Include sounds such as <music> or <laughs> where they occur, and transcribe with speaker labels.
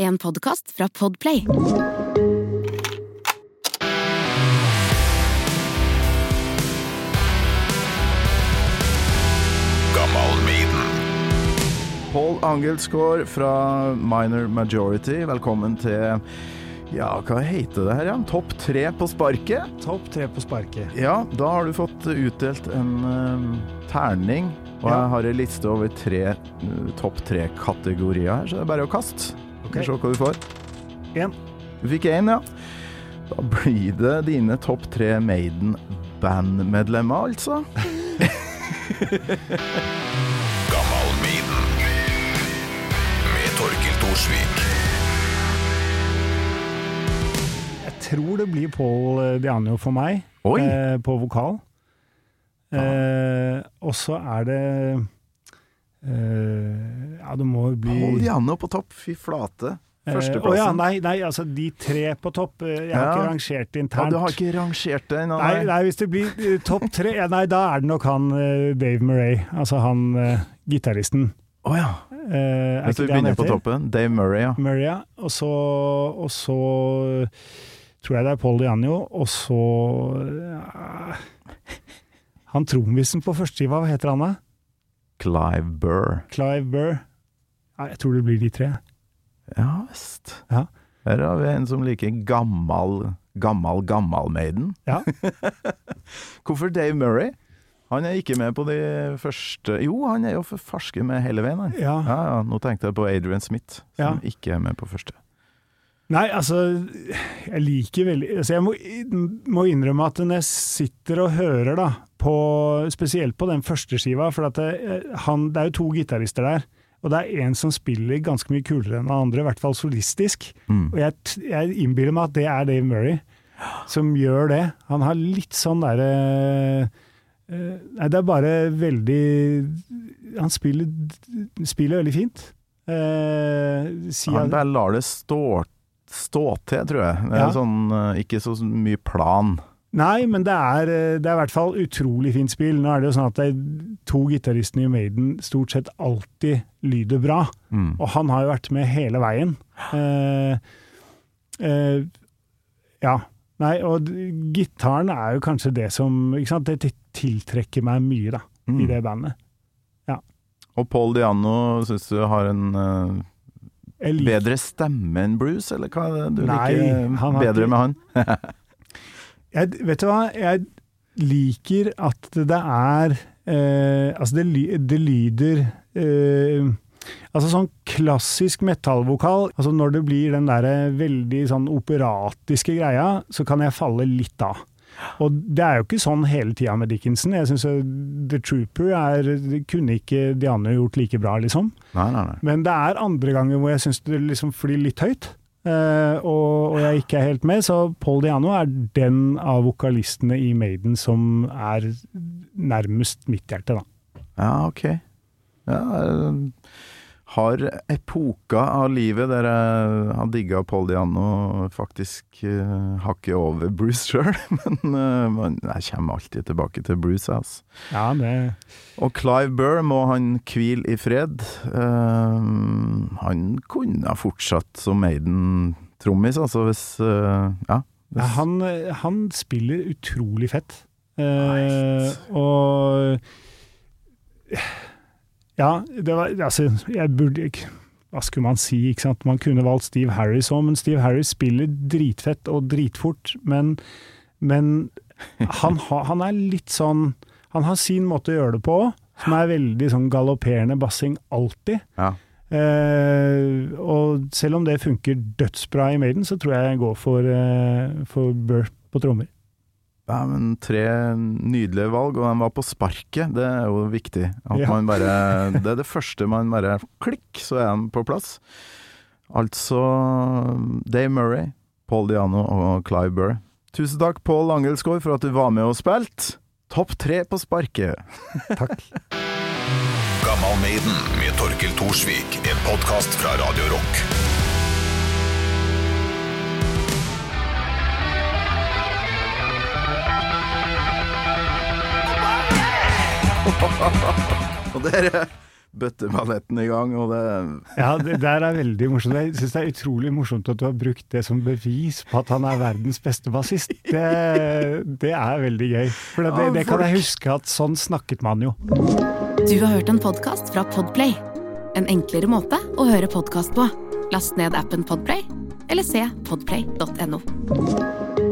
Speaker 1: En podkast fra Podplay.
Speaker 2: Paul Angelsgaard fra Minor Majority, velkommen til ja, hva heter det her ja? Topp tre på sparket?
Speaker 3: Topp tre på sparket.
Speaker 2: Ja, da har du fått utdelt en uh, terning. Og
Speaker 3: Ja.
Speaker 2: jeg har en liste over tre uh, topp tre-kategorier her, så det er bare å kaste.
Speaker 3: Ok.
Speaker 2: Vi Se hva du får.
Speaker 3: En.
Speaker 2: Du fikk én, ja. Da blir det dine topp tre Maiden-bandmedlemmer, altså. <laughs>
Speaker 4: Med Torkil Thorsvik.
Speaker 3: Jeg tror det blir Paul Dianio for meg,
Speaker 2: Oi!
Speaker 3: eh, på vokal. Eh, og så er det eh, Ja, det må jo bli
Speaker 2: Hold Janne på topp, fy flate.
Speaker 3: Eh,
Speaker 2: Førsteplassen.
Speaker 3: å ja, nei, nei, altså de tre på topp. eh, Jeg har
Speaker 2: Ja.
Speaker 3: ikke rangert
Speaker 2: Ja,
Speaker 3: internt.
Speaker 2: du har ikke rangert det?
Speaker 3: Nei, nei, hvis det blir uh, topp tre, ja, nei, da er det nok han uh, Dave Murray, altså han eh, gitaristen.
Speaker 2: Å ja.
Speaker 3: Eh, er
Speaker 2: Hvis vi begynner på toppen. Dave Murray, ja.
Speaker 3: Murray, ja. Og så, og så tror jeg det er Paul Dianjo, og så ja, Han trommisen på førsteskiva, hva heter han da?
Speaker 2: Clive Burr.
Speaker 3: Clive Burr. Jeg tror det blir de tre.
Speaker 2: Ja visst.
Speaker 3: Ja.
Speaker 2: Her har vi en som liker gammal, gammal, gammal Maiden.
Speaker 3: Ja. <laughs>
Speaker 2: Hvorfor Dave Murray? Han er ikke med på de første Jo, han er jo farske med hele veien, han.
Speaker 3: Ja.
Speaker 2: Ja, ja, nå tenkte jeg på Adrian Smith, som ikke er med på første.
Speaker 3: Nei, altså Jeg liker veldig altså Jeg må, må innrømme at når jeg sitter og hører, da, på, spesielt på den første skiva For at det, han, det er jo to gitarister der, og det er en som spiller ganske mye kulere enn den andre, i hvert fall solistisk.
Speaker 2: Mm.
Speaker 3: Og jeg, jeg innbiller meg at det er Dave Murray som gjør det. Han har litt sånn derre eh, Nei, det er bare veldig Han spiller, spiller veldig fint. Uh,
Speaker 2: Han bare lar det stå, stå til, tror jeg.
Speaker 3: Ja.
Speaker 2: sånn, eh, ikke så mye plan.
Speaker 3: Nei, men det er, eh, det er i hvert fall utrolig fint spill. Nå er det jo sånn at de to gitaristene i Maiden stort sett alltid lyder bra,
Speaker 2: Mm.
Speaker 3: og han har jo vært med hele veien. Eh, eh, ja. Nei, og gitaren er jo kanskje det som ikke sant? Det tiltrekker meg mye, da, i
Speaker 2: Mm.
Speaker 3: det bandet.
Speaker 2: Og Paul Diano syns du har en
Speaker 3: uh
Speaker 2: bedre stemme enn Bruce, eller hva er det du
Speaker 3: Nei,
Speaker 2: liker
Speaker 3: har
Speaker 2: bedre
Speaker 3: ikke-
Speaker 2: med han? <laughs>
Speaker 3: Jeg, vet du hva, jeg liker at det er eh, Altså, det, det lyder eh, Altså sånn klassisk metallvokal, altså når det blir den derre veldig sånn operatiske greia, så kan jeg falle litt av. Og det er jo ikke sånn hele tida med Dickinson. Jeg syns The Trooper er, kunne ikke Diane gjort like bra, liksom.
Speaker 2: Nei, nei, nei.
Speaker 3: Men det er andre ganger hvor jeg syns det liksom flyr litt høyt, eh, og, og jeg ikke er helt med. Så Paul Diano er den av vokalistene i Maiden som er nærmest mitt hjerte, da.
Speaker 2: Ja, ok. Ja, jeg har epoker av livet der jeg har digga Paul Diano faktisk uh, hakket over Bruce sjøl. <laughs> Men uh, men jeg kommer alltid tilbake til Bruce, altså.
Speaker 3: Ja, det
Speaker 2: Og Clive Burr må han hvile i fred. Uh, han kunne ha fortsatt som Maiden-trommis, altså hvis uh, Ja.
Speaker 3: ja,
Speaker 2: Hvis,
Speaker 3: han, han spiller utrolig fett. Og Ja, det var Altså, jeg burde ikke Hva skulle man si, ikke sant. Man kunne valgt Steve Harris òg, men Steve Harris spiller dritfett og dritfort. Men, men <laughs> han, ha, han er litt sånn Han har sin måte å gjøre det på, som er veldig sånn galopperende bassing alltid.
Speaker 2: ja.
Speaker 3: Eh, og selv om det funker dødsbra i Maiden, så tror jeg jeg går for, eh, for Burr på trommer.
Speaker 2: Ja, men tre nydelige valg, og han var på sparket. Det er jo viktig. At
Speaker 3: Ja.
Speaker 2: man bare, det er det første man bare Klikk, så er han på plass. Altså Dave Murray, Paul Diano og Clive Burr. Tusen takk, Paul Angelsgaard, for at du var med og spilte. Topp tre på sparket. <laughs>
Speaker 3: Takk.
Speaker 4: Gammal Maiden med Torkil Thorsvik. En podkast fra Radio Rock. <laughs>
Speaker 2: Og dere, bøtteballetten i gang, og det
Speaker 3: Ja, det der er veldig morsomt. Jeg syns det er utrolig morsomt at du har brukt det som bevis på at han er verdens beste bassist. Det, det er veldig gøy. For det, det, det kan jeg huske at sånn snakket man jo.
Speaker 1: Du har hørt en podkast fra Podplay. En enklere måte å høre podkast på. Last ned appen Podplay, eller se podplay.no.